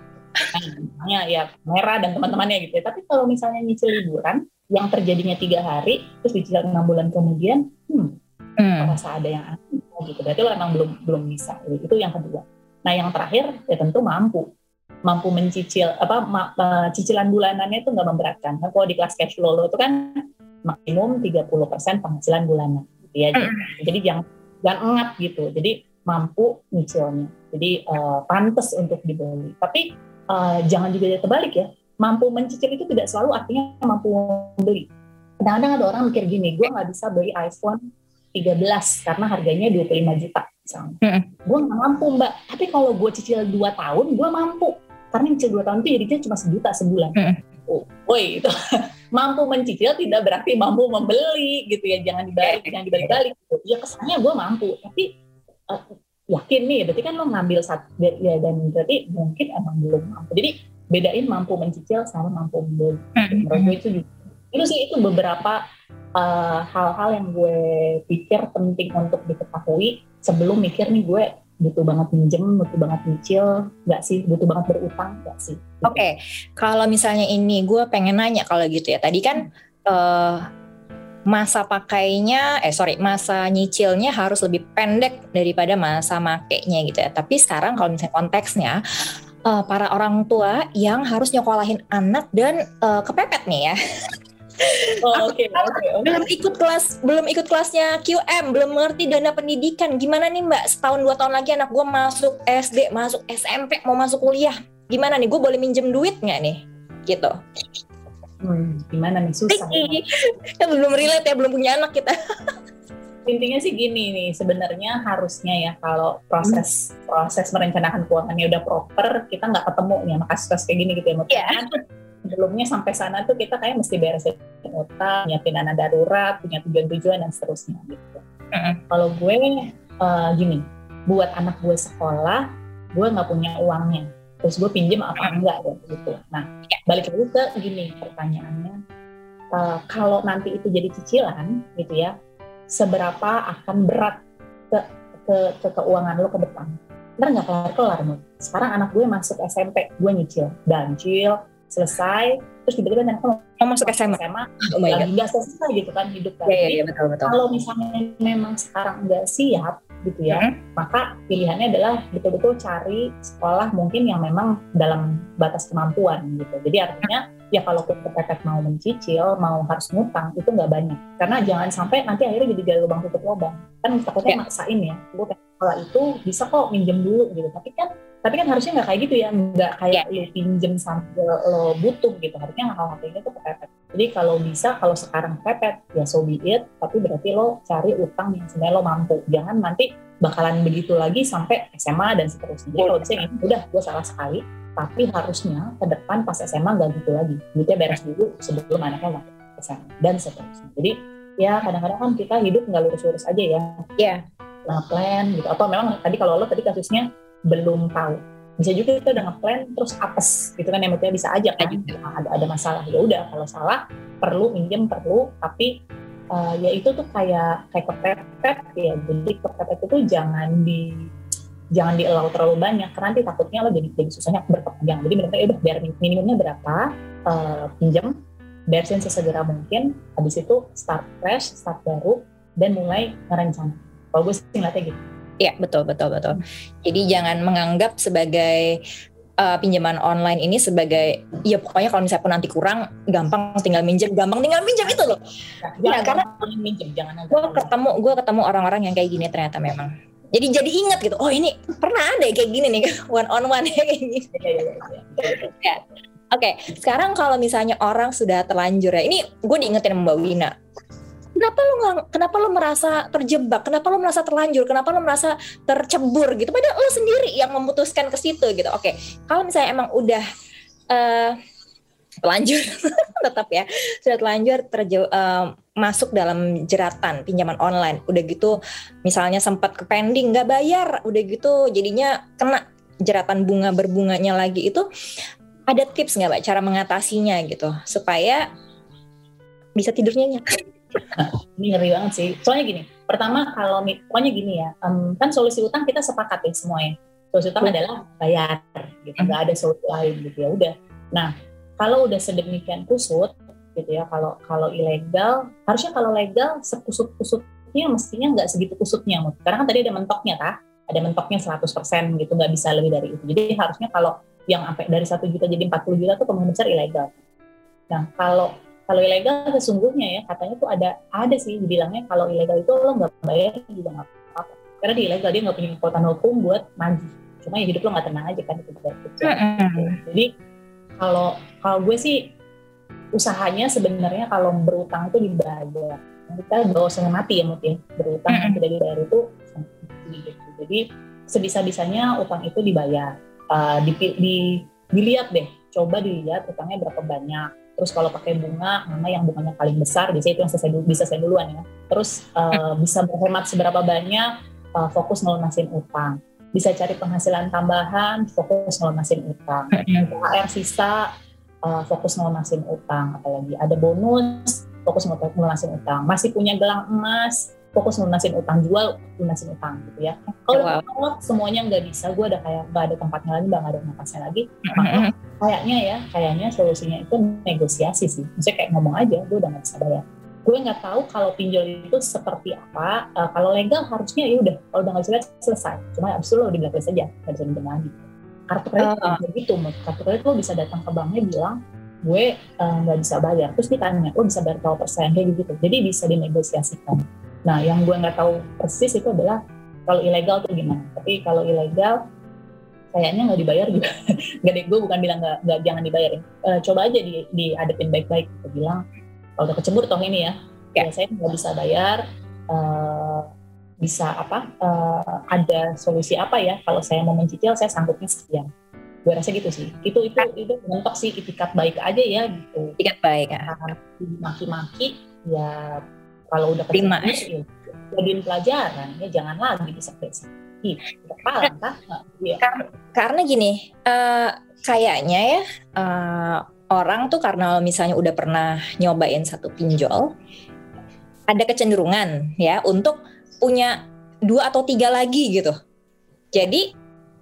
nah, ya merah dan teman-temannya gitu ya tapi kalau misalnya nyicil liburan yang terjadinya tiga hari terus dicicil enam bulan kemudian hmm, hmm. merasa ada yang aneh gitu berarti lo emang belum belum bisa itu yang kedua nah yang terakhir ya tentu mampu mampu mencicil apa ma, uh, cicilan bulanannya itu nggak memberatkan. Nah, kalau di kelas cash flow lo itu kan maksimum 30% penghasilan bulanan gitu ya. Jadi, jadi jangan jangan engat gitu. Jadi mampu nyicilnya. Jadi uh, pantas untuk dibeli. Tapi uh, jangan juga terbalik ya. Mampu mencicil itu tidak selalu artinya mampu membeli. Kadang-kadang ada orang mikir gini, gue nggak bisa beli iPhone 13 karena harganya 25 juta misalnya. Mm Gue nggak mampu mbak, tapi kalau gue cicil 2 tahun, gue mampu karena cicil dua tahun itu jadinya cuma sejuta sebulan. Mm. Oh, woi itu [LAUGHS] mampu mencicil tidak berarti mampu membeli gitu ya jangan dibalik [LAUGHS] jangan dibalik-balik gitu. ya kesannya gue mampu tapi uh, yakin nih berarti kan lo ngambil satu ya dan berarti mungkin emang belum mampu jadi bedain mampu mencicil sama mampu membeli menurut gue itu juga itu sih itu beberapa eh, hal-hal uh, yang gue pikir penting untuk diketahui sebelum mikir nih gue butuh banget minjem, butuh banget nyicil, nggak sih? Butuh banget berutang, nggak sih? Gitu. Oke, okay. kalau misalnya ini gue pengen nanya kalau gitu ya. Tadi kan uh, masa pakainya, eh sorry, masa nyicilnya harus lebih pendek daripada masa makainya gitu ya. Tapi sekarang kalau misalnya konteksnya, uh, para orang tua yang harus nyokolahin anak dan uh, kepepet nih ya. [LAUGHS] Oh, oke, okay, okay, okay. Belum ikut kelas, belum ikut kelasnya QM, belum mengerti dana pendidikan. Gimana nih Mbak? Setahun dua tahun lagi anak gue masuk SD, masuk SMP, mau masuk kuliah. Gimana nih? Gue boleh minjem duit nggak nih? Gitu. Hmm, gimana nih susah? ya. belum relate ya, belum punya anak kita. [LAUGHS] Intinya sih gini nih, sebenarnya harusnya ya kalau proses hmm. proses merencanakan keuangannya udah proper, kita nggak ketemu nih sama kasus kayak gini gitu ya. Yeah sebelumnya sampai sana tuh kita kayak mesti beresin utang, nyiapin dana darurat, punya tujuan-tujuan dan seterusnya gitu. Uh-huh. Kalau gue uh, gini, buat anak gue sekolah, gue nggak punya uangnya, terus gue pinjam apa uh-huh. enggak gitu. Nah, ya. balik lagi ke gini pertanyaannya, uh, kalau nanti itu jadi cicilan gitu ya, seberapa akan berat ke ke, ke keuangan lo ke depan? Ntar nggak kelar-kelar nih. Sekarang anak gue masuk SMP, gue nyicil, dancil, selesai terus tiba-tiba nanti mau masuk SMA, SMA oh lagi nggak selesai gitu kan hidup kan. Yeah, yeah, yeah, betul, betul. Kalau misalnya memang sekarang nggak siap gitu ya, hmm. maka pilihannya adalah betul-betul cari sekolah mungkin yang memang dalam batas kemampuan gitu. Jadi artinya ya kalau kepepet mau mencicil, mau harus ngutang itu nggak banyak. Karena jangan sampai nanti akhirnya jadi jalur lubang tutup lubang. Kan takutnya yeah. maksain ya, gue sekolah itu bisa kok minjem dulu gitu. Tapi kan tapi kan harusnya nggak kayak gitu ya nggak kayak yeah. lu pinjem sambil lo butuh gitu harusnya hal-hal kayak gitu kepepet jadi kalau bisa kalau sekarang kepepet ya so be it. Tapi berarti lo cari utang yang sebenarnya lo mampu. Jangan nanti bakalan begitu lagi sampai SMA dan seterusnya. Jadi kalau bisa ini udah gue salah sekali. Tapi harusnya ke depan pas SMA nggak gitu lagi. Duitnya beres dulu sebelum anaknya masuk SMA dan seterusnya. Jadi ya kadang-kadang kan kita hidup nggak lurus-lurus aja ya. Iya. Yeah. nah plan gitu. Atau memang tadi kalau lo tadi kasusnya belum tahu bisa juga kita udah ngeplan terus apes gitu kan yang bisa aja kan. Nah, ada ada masalah. Ya udah kalau salah perlu minjem perlu tapi uh, ya itu tuh kayak kayak kepepet ya. Jadi kepepet itu jangan di jangan dielau terlalu banyak karena nanti takutnya lo jadi jadi susahnya berkepanjang jadi benar ya udah biar minimumnya berapa uh, pinjam beresin sesegera mungkin habis itu start fresh start baru dan mulai ngerencana. Kalau gue sih ngeliatnya gitu Iya betul betul betul. Jadi jangan menganggap sebagai uh, pinjaman online ini sebagai ya pokoknya kalau misalnya pun nanti kurang gampang tinggal minjem gampang tinggal minjem itu loh. Ya, ya karena minjem jangan. Gue ketemu gue ketemu orang-orang yang kayak gini ternyata memang. Jadi jadi ingat gitu. Oh ini pernah ada kayak gini nih [LAUGHS] one on one ya kayak gini. Ya, ya, ya, ya. Oke, okay, sekarang kalau misalnya orang sudah terlanjur ya, ini gue diingetin Mbak Wina kenapa lo nggak kenapa lo merasa terjebak? Kenapa lo merasa terlanjur? Kenapa lo merasa tercebur gitu? Padahal lo sendiri yang memutuskan ke situ gitu. Oke kalau misalnya emang udah uh, [LAUGHS] tetap ya sudah telanjur terjauh uh, masuk dalam jeratan pinjaman online udah gitu misalnya sempat ke pending nggak bayar udah gitu jadinya kena jeratan bunga berbunganya lagi itu ada tips nggak mbak cara mengatasinya gitu supaya bisa tidur nyenyak ini ngeri banget sih. Soalnya gini pertama kalau pokoknya gini ya um, kan solusi utang kita sepakat ya semuanya solusi utang adalah bayar gitu nggak ada solusi lain gitu ya udah. Nah kalau udah sedemikian kusut gitu ya kalau kalau ilegal harusnya kalau legal sekusut kusutnya mestinya nggak segitu kusutnya karena kan tadi ada mentoknya kah ada mentoknya 100% gitu nggak bisa lebih dari itu. Jadi harusnya kalau yang sampai dari satu juta jadi 40 juta tuh kemungkinan besar ilegal. Nah kalau kalau ilegal sesungguhnya ya katanya tuh ada ada sih dibilangnya kalau ilegal itu lo nggak bayar juga nggak apa-apa. Karena di ilegal dia nggak punya kekuatan hukum buat maju. Cuma ya hidup lo nggak tenang aja kan itu jadi kalau kalau gue sih usahanya sebenarnya kalau berutang itu dibayar. Kita bawa setengah mati ya mungkin ya. berutang mm -hmm. tidak dibayar itu gitu. jadi sebisa-bisanya utang itu dibayar. Uh, di, di, dilihat deh. Coba dilihat utangnya berapa banyak terus kalau pakai bunga mana yang bunganya paling besar biasanya itu yang selesai dulu bisa saya duluan ya. Terus uh, bisa berhemat seberapa banyak uh, fokus ngelunasin utang. Bisa cari penghasilan tambahan fokus ngelunasin utang. THR sisa uh, fokus ngelunasin utang. Apalagi ada bonus fokus ngelunasin utang. Masih punya gelang emas fokus ngelunasin utang jual lunasin utang gitu ya. Kalau wow. semuanya nggak bisa. Gue ada kayak nggak ada tempatnya lagi nggak ada napasnya lagi. Maka kayaknya ya kayaknya solusinya itu negosiasi sih. Misalnya kayak ngomong aja gue udah nggak bisa bayar. Gue nggak tahu kalau pinjol itu seperti apa. Uh, kalau legal harusnya ya udah kalau udah nggak bisa selesai. Cuma abis itu lo di blacklist aja nggak bisa pinjam lagi. Kartu kredit uh. gitu kartu kredit lo bisa datang ke banknya bilang gue eh, nggak uh, bisa bayar. Terus ditanya lo bisa bayar berapa persen? Kayak gitu. Jadi bisa dinegosiasikan nah yang gue nggak tahu persis itu adalah kalau ilegal tuh gimana. Tapi kalau ilegal kayaknya nggak dibayar juga. [LAUGHS] Nggak deh gue bukan bilang nggak jangan dibayarin uh, coba aja di diadepin baik-baik. Gue bilang kalau udah kecebur toh ini ya, ya. Saya nggak bisa bayar uh, bisa apa uh, ada solusi apa ya? Kalau saya mau mencicil saya sanggupnya sekian. Gue rasa gitu sih. Itu itu itu mentok sih itikat baik aja ya gitu. Itikat baik ya. Maki-maki ya kalau udah terima ya, jadiin pelajaran ya jangan lagi disepet gitu ya. karena gini uh, kayaknya ya uh, orang tuh karena misalnya udah pernah nyobain satu pinjol ada kecenderungan ya untuk punya dua atau tiga lagi gitu. Jadi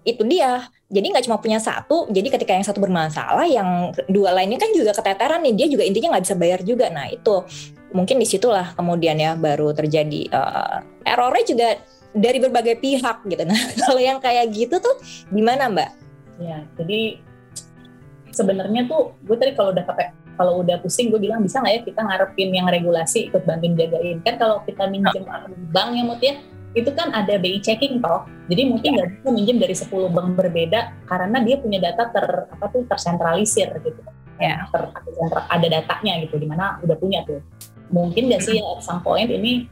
itu dia. Jadi nggak cuma punya satu. Jadi ketika yang satu bermasalah, yang dua lainnya kan juga keteteran nih. Dia juga intinya nggak bisa bayar juga. Nah itu mungkin di situlah kemudian ya baru terjadi uh, errornya juga dari berbagai pihak gitu. Nah [LAUGHS] kalau yang kayak gitu tuh gimana Mbak? Ya jadi sebenarnya tuh gue tadi kalau udah pakai kalau udah pusing gue bilang bisa nggak ya kita ngarepin yang regulasi ikut bantuin jagain kan kalau kita minjem oh. bank ya mut ya itu kan ada BI checking toh. Jadi mungkin nggak bisa minjem dari 10 bank berbeda karena dia punya data ter apa tuh tersentralisir gitu. Ya ter, ada datanya gitu di mana udah punya tuh. Mungkin nggak sih at some point ini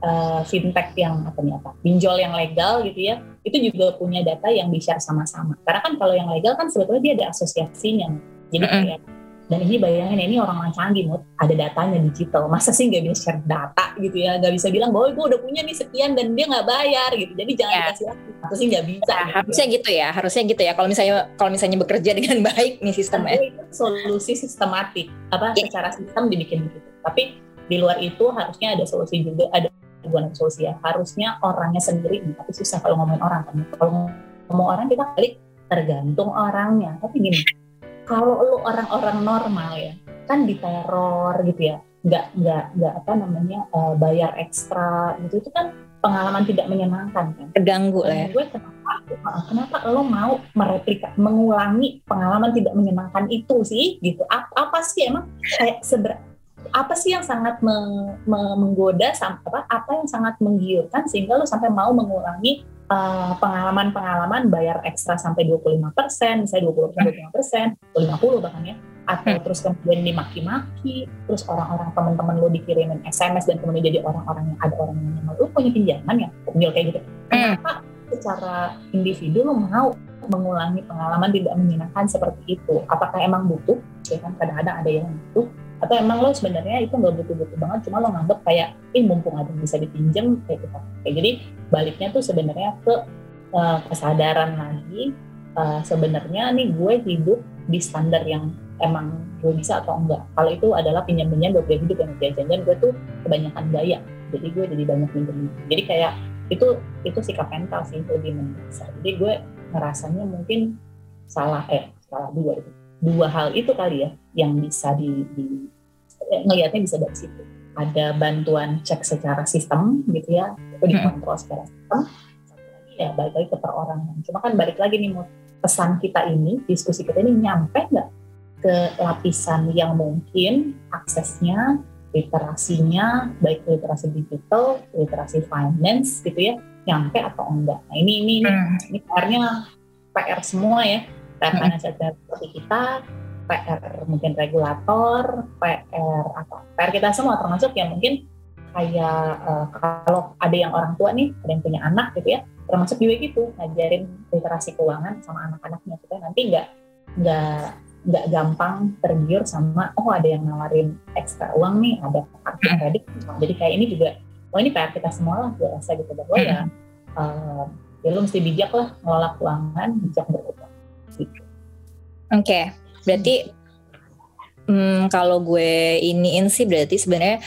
uh, fintech yang apa nih apa pinjol yang legal gitu ya itu juga punya data yang bisa sama-sama. Karena kan kalau yang legal kan sebetulnya dia ada asosiasinya. Jadi mm -hmm dan ini bayangin ini orang yang canggih mood ada datanya digital. Masa sih nggak bisa share data gitu ya? Nggak bisa bilang bahwa gue udah punya nih sekian dan dia nggak bayar gitu. Jadi jangan ya. dikasih lagi. Masa sih nggak bisa nah, gitu. harusnya gitu ya harusnya gitu ya. Kalau misalnya kalau misalnya bekerja dengan [LAUGHS] baik nih sistemnya itu solusi sistematik. Apa ya. secara sistem dibikin begitu tapi di luar itu harusnya ada solusi juga ada bukan solusi ya. Harusnya orangnya sendiri tapi susah kalau ngomongin orang kan. Kalau ngomong orang kita balik tergantung orangnya. Tapi gini kalau lu orang-orang normal ya kan diteror gitu ya nggak nggak nggak apa namanya uh, bayar ekstra gitu itu kan pengalaman tidak menyenangkan kan. Terganggu lah ya. Gue kenapa kenapa lo mau mereplika mengulangi pengalaman tidak menyenangkan itu sih gitu? Apa, apa sih emang kayak seber apa sih yang sangat me, me, menggoda apa apa yang sangat menggiurkan sehingga lo sampai mau mengulangi pengalaman-pengalaman uh, bayar ekstra sampai 25 persen, misalnya 20 persen, 25 persen, 50 bahkan ya, atau hmm. terus kemudian dimaki-maki, terus orang-orang teman-teman lo dikirimin SMS dan kemudian jadi orang-orang yang ada orang yang lo punya pinjaman ya, pinjol kayak gitu. Hmm. Kenapa secara individu lo mau mengulangi pengalaman tidak menyenangkan seperti itu? Apakah emang butuh? Ya kan kadang-kadang ada yang butuh, atau emang lo sebenarnya itu nggak butuh-butuh banget, cuma lo nganggap kayak, ih mumpung ada bisa dipinjam kayak gitu. Kayak jadi baliknya tuh sebenarnya ke uh, kesadaran lagi uh, sebenarnya nih gue hidup di standar yang emang gue bisa atau enggak. Kalau itu adalah pinjam-pinjam buat gue hidup yang jajan dan gue tuh kebanyakan gaya. Jadi gue jadi banyak pinjam. Jadi kayak itu itu sikap mental sih lebih mendasar. Jadi gue ngerasanya mungkin salah eh salah dua itu dua hal itu kali ya yang bisa di, di eh, ngelihatnya bisa dari situ. Ada bantuan cek secara sistem gitu ya, itu dikontrol secara sistem. Satu lagi ya balik lagi ke perorangan. Cuma kan balik lagi nih pesan kita ini, diskusi kita ini nyampe nggak ke lapisan yang mungkin aksesnya, literasinya, baik literasi digital, literasi finance gitu ya, nyampe atau enggak. Nah ini ini hmm. ini PR-nya PR semua ya, PR hmm. financial seperti kita, PR mungkin regulator, PR apa, PR kita semua termasuk yang mungkin kayak uh, kalau ada yang orang tua nih, ada yang punya anak gitu ya, termasuk juga gitu ngajarin literasi keuangan sama anak-anaknya supaya nanti nggak nggak nggak gampang tergiur sama oh ada yang nawarin ekstra uang nih ada kartu hmm. kredit jadi kayak ini juga oh ini PR kita semua lah gue rasa gitu bahwa ya uh, ya lu mesti bijak lah ngelola keuangan bijak berutang Oke, okay. berarti hmm, kalau gue iniin sih berarti sebenarnya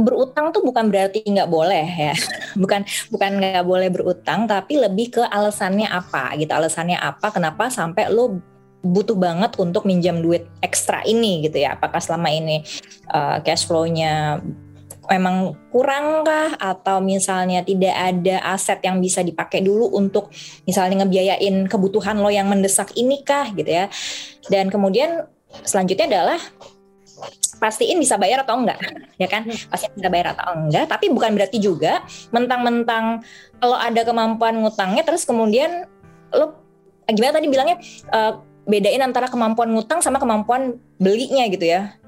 berutang tuh bukan berarti nggak boleh ya [LAUGHS] bukan bukan nggak boleh berutang tapi lebih ke alasannya apa gitu alasannya apa kenapa sampai lo butuh banget untuk minjam duit ekstra ini gitu ya apakah selama ini uh, cash flow-nya memang kurang kah? Atau misalnya tidak ada aset yang bisa dipakai dulu untuk misalnya ngebiayain kebutuhan lo yang mendesak ini kah gitu ya. Dan kemudian selanjutnya adalah pastiin bisa bayar atau enggak ya kan? Pasti bisa bayar atau enggak tapi bukan berarti juga mentang-mentang kalau ada kemampuan ngutangnya terus kemudian lo gimana tadi bilangnya? Uh, bedain antara kemampuan ngutang sama kemampuan belinya gitu ya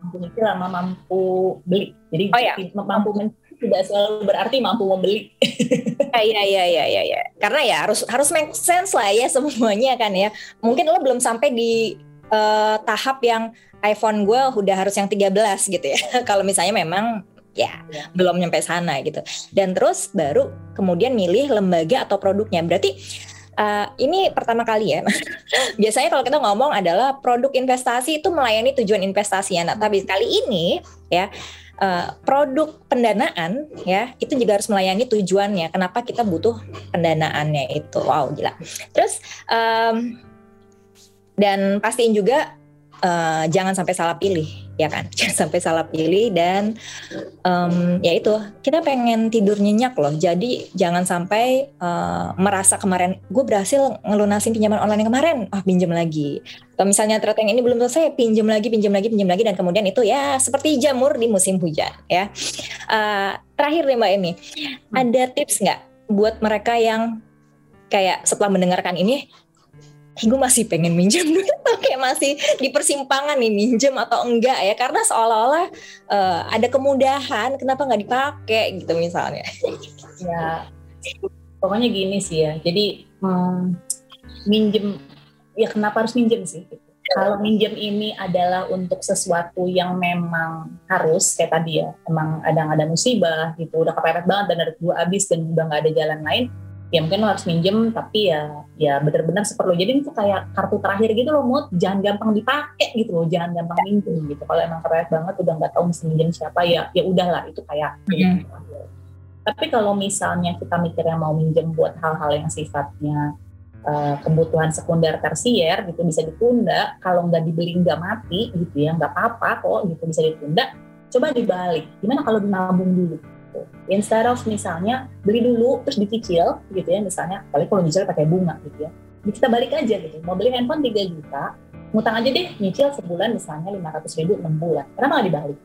mampu nyicil sama mampu beli. Jadi oh, ya. mampu mencari tidak selalu berarti mampu membeli. Iya [LAUGHS] iya iya iya ya. karena ya harus harus make sense lah ya [LAUGHS] semuanya kan ya. Mungkin lo belum sampai di uh, tahap yang iPhone gue udah harus yang 13 gitu ya. [LAUGHS] Kalau misalnya memang ya, ya belum nyampe sana gitu. Dan terus baru kemudian milih lembaga atau produknya. Berarti Uh, ini pertama kali ya. [LAUGHS] Biasanya kalau kita ngomong adalah produk investasi itu melayani tujuan investasi ya. Nah, tapi kali ini ya uh, produk pendanaan ya itu juga harus melayani tujuannya. Kenapa kita butuh pendanaannya itu? Wow, gila. Terus um, dan pastiin juga uh, jangan sampai salah pilih ya kan? [LAUGHS] Jangan sampai salah pilih dan um, ya itu kita pengen tidur nyenyak loh. Jadi jangan sampai uh, merasa kemarin gue berhasil ngelunasin pinjaman online yang kemarin ah pinjam lagi. Atau misalnya ternyata yang ini belum selesai pinjam lagi pinjam lagi pinjam lagi dan kemudian itu ya seperti jamur di musim hujan ya. Uh, terakhir nih mbak Emi ada tips nggak buat mereka yang kayak setelah mendengarkan ini gue masih pengen minjem [LAUGHS] duit kayak masih di persimpangan nih minjem atau enggak ya. Karena seolah-olah uh, ada kemudahan kenapa nggak dipakai gitu misalnya. [LAUGHS] Ya pokoknya gini sih ya. Jadi hmm, minjem ya kenapa harus minjem sih? Kalau minjem ini adalah untuk sesuatu yang memang harus kayak tadi ya emang ada ada musibah gitu udah kepepet banget dan ada dua habis dan udah nggak ada jalan lain ya mungkin lo harus minjem tapi ya ya benar-benar seperlu. Jadi itu kayak kartu terakhir gitu loh mood jangan gampang dipakai gitu loh jangan gampang minjem gitu. Kalau emang keren banget udah nggak tahu mesti minjem siapa ya ya udahlah itu kayak mm. tapi kalau misalnya kita mikirnya mau minjem buat hal-hal yang sifatnya uh, kebutuhan sekunder tersier gitu bisa ditunda. Kalau nggak dibeli nggak mati gitu ya nggak apa-apa kok gitu bisa ditunda. Coba dibalik. Gimana kalau dinabung dulu gitu. Instead of misalnya beli dulu terus dicicil gitu ya misalnya, kali kalau nyicil pakai bunga gitu ya. Kita balik aja gitu, mau beli handphone 3 juta, ngutang aja deh nyicil sebulan misalnya 500 ribu 6 bulan. Kenapa nggak dibalik?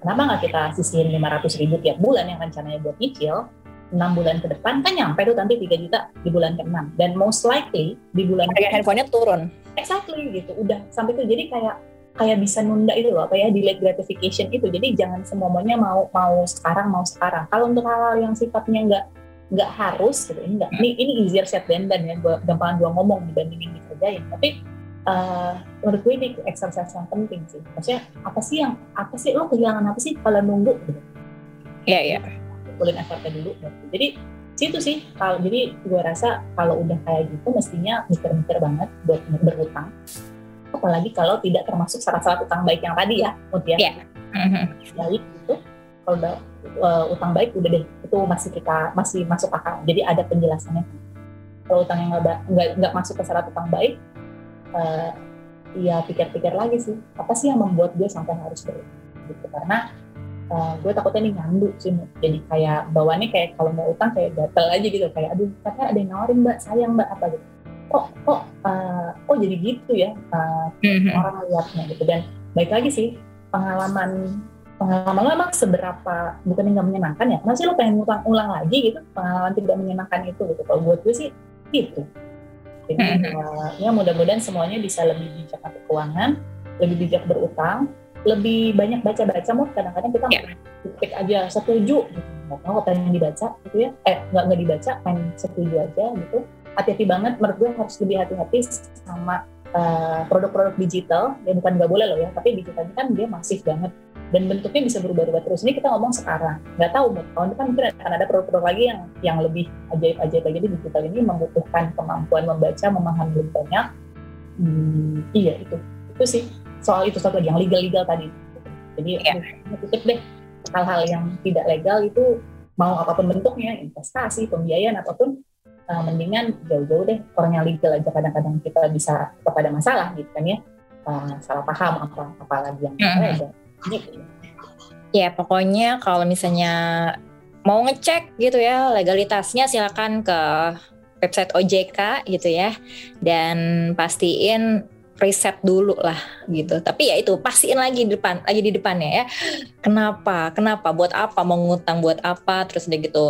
Kenapa nggak kita sisihin 500 ribu tiap bulan yang rencananya buat nyicil, 6 bulan ke depan kan nyampe tuh nanti 3 juta di bulan ke-6 dan most likely di bulan harga handphonenya turun exactly gitu udah sampai itu jadi kayak kayak bisa nunda itu loh apa ya delayed gratification itu jadi jangan semuanya mau mau sekarang mau sekarang kalau untuk hal-hal yang sifatnya nggak nggak harus gitu ini nggak ini ini easier said than done ya gua gampangan gua ngomong dibandingin dikerjain tapi uh, menurut gue ini exercise yang penting sih maksudnya apa sih yang apa sih lo kehilangan apa sih kalau nunggu gitu Iya, iya. Kumpulin effortnya dulu. Gitu. Jadi situ sih kalau jadi gue rasa kalau udah kayak gitu mestinya mikir-mikir banget buat berutang apalagi kalau tidak termasuk syarat-syarat utang baik yang tadi ya Mut ya. Yeah. baik itu kalau udah uh, utang baik udah deh itu masih kita masih masuk akal. Jadi ada penjelasannya. Kalau utang yang nggak nggak masuk ke syarat utang baik uh, ya pikir-pikir lagi sih apa sih yang membuat gue sampai harus berutang gitu. Karena uh, gue takutnya nih nyandu sih jadi kayak bawaannya kayak kalau mau utang kayak gatel aja gitu kayak aduh katanya ada yang nawarin mbak. Sayang mbak apa gitu kok kok uh, kok jadi gitu ya uh, mm-hmm. orang lihatnya gitu. Dan baik lagi sih pengalaman pengalaman lo emang seberapa bukan nggak menyenangkan ya masih lo pengen utang ulang lagi gitu pengalaman tidak menyenangkan itu gitu. Kalau buat gue sih gitu. Jadi mm-hmm. uh, ya mudah-mudahan semuanya bisa lebih bijak atau keuangan lebih bijak berutang lebih banyak baca-baca mau kadang-kadang kita yeah. klik aja setuju gitu. Nggak tahu apa yang dibaca gitu ya. Eh nggak nggak dibaca main setuju aja gitu hati-hati banget. Menurut gue harus lebih hati-hati sama uh, produk-produk digital. Ya bukan nggak boleh loh ya tapi digital ini kan dia masif banget. Dan bentuknya bisa berubah-ubah terus. Ini kita ngomong sekarang. Nggak tahu tahun depan mungkin akan ada produk-produk lagi yang yang lebih ajaib-ajaib lagi. Di digital ini membutuhkan kemampuan membaca memahami lebih banyak. Hmm, iya itu. Itu sih soal itu satu lagi yang legal-legal tadi. Jadi yeah. tutup deh. Hal-hal yang tidak legal itu mau apa pun bentuknya, investasi, pembiayaan apa pun, uh, mendingan jauh-jauh deh orang yang legal aja kadang-kadang kita bisa kepada masalah gitu kan ya, uh, salah paham apa apalagi yang mm -hmm. gitu. Ya pokoknya kalau misalnya mau ngecek gitu ya legalitasnya silakan ke website OJK gitu ya dan pastiin riset dulu lah gitu. Tapi ya itu pastiin lagi di depan, lagi di depannya ya. Kenapa? Kenapa? Buat apa? Mau ngutang buat apa? Terus udah gitu.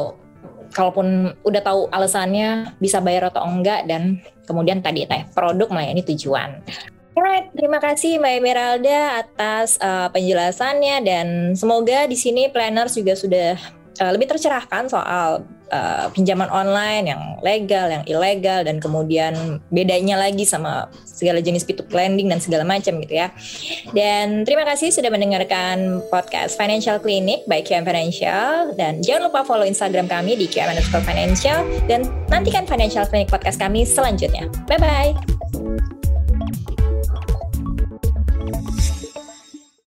Kalaupun udah tahu alasannya bisa bayar atau enggak dan kemudian tadi teh produk melayani tujuan. Alright, terima kasih Mbak Emeralda atas uh, penjelasannya dan semoga di sini planners juga sudah uh, lebih tercerahkan soal uh, pinjaman online yang legal, yang ilegal, dan kemudian bedanya lagi sama segala jenis P2P lending dan segala macam gitu ya. Dan terima kasih sudah mendengarkan podcast Financial Clinic by QM Financial dan jangan lupa follow Instagram kami di QM Financial dan nantikan Financial Clinic podcast kami selanjutnya. Bye bye.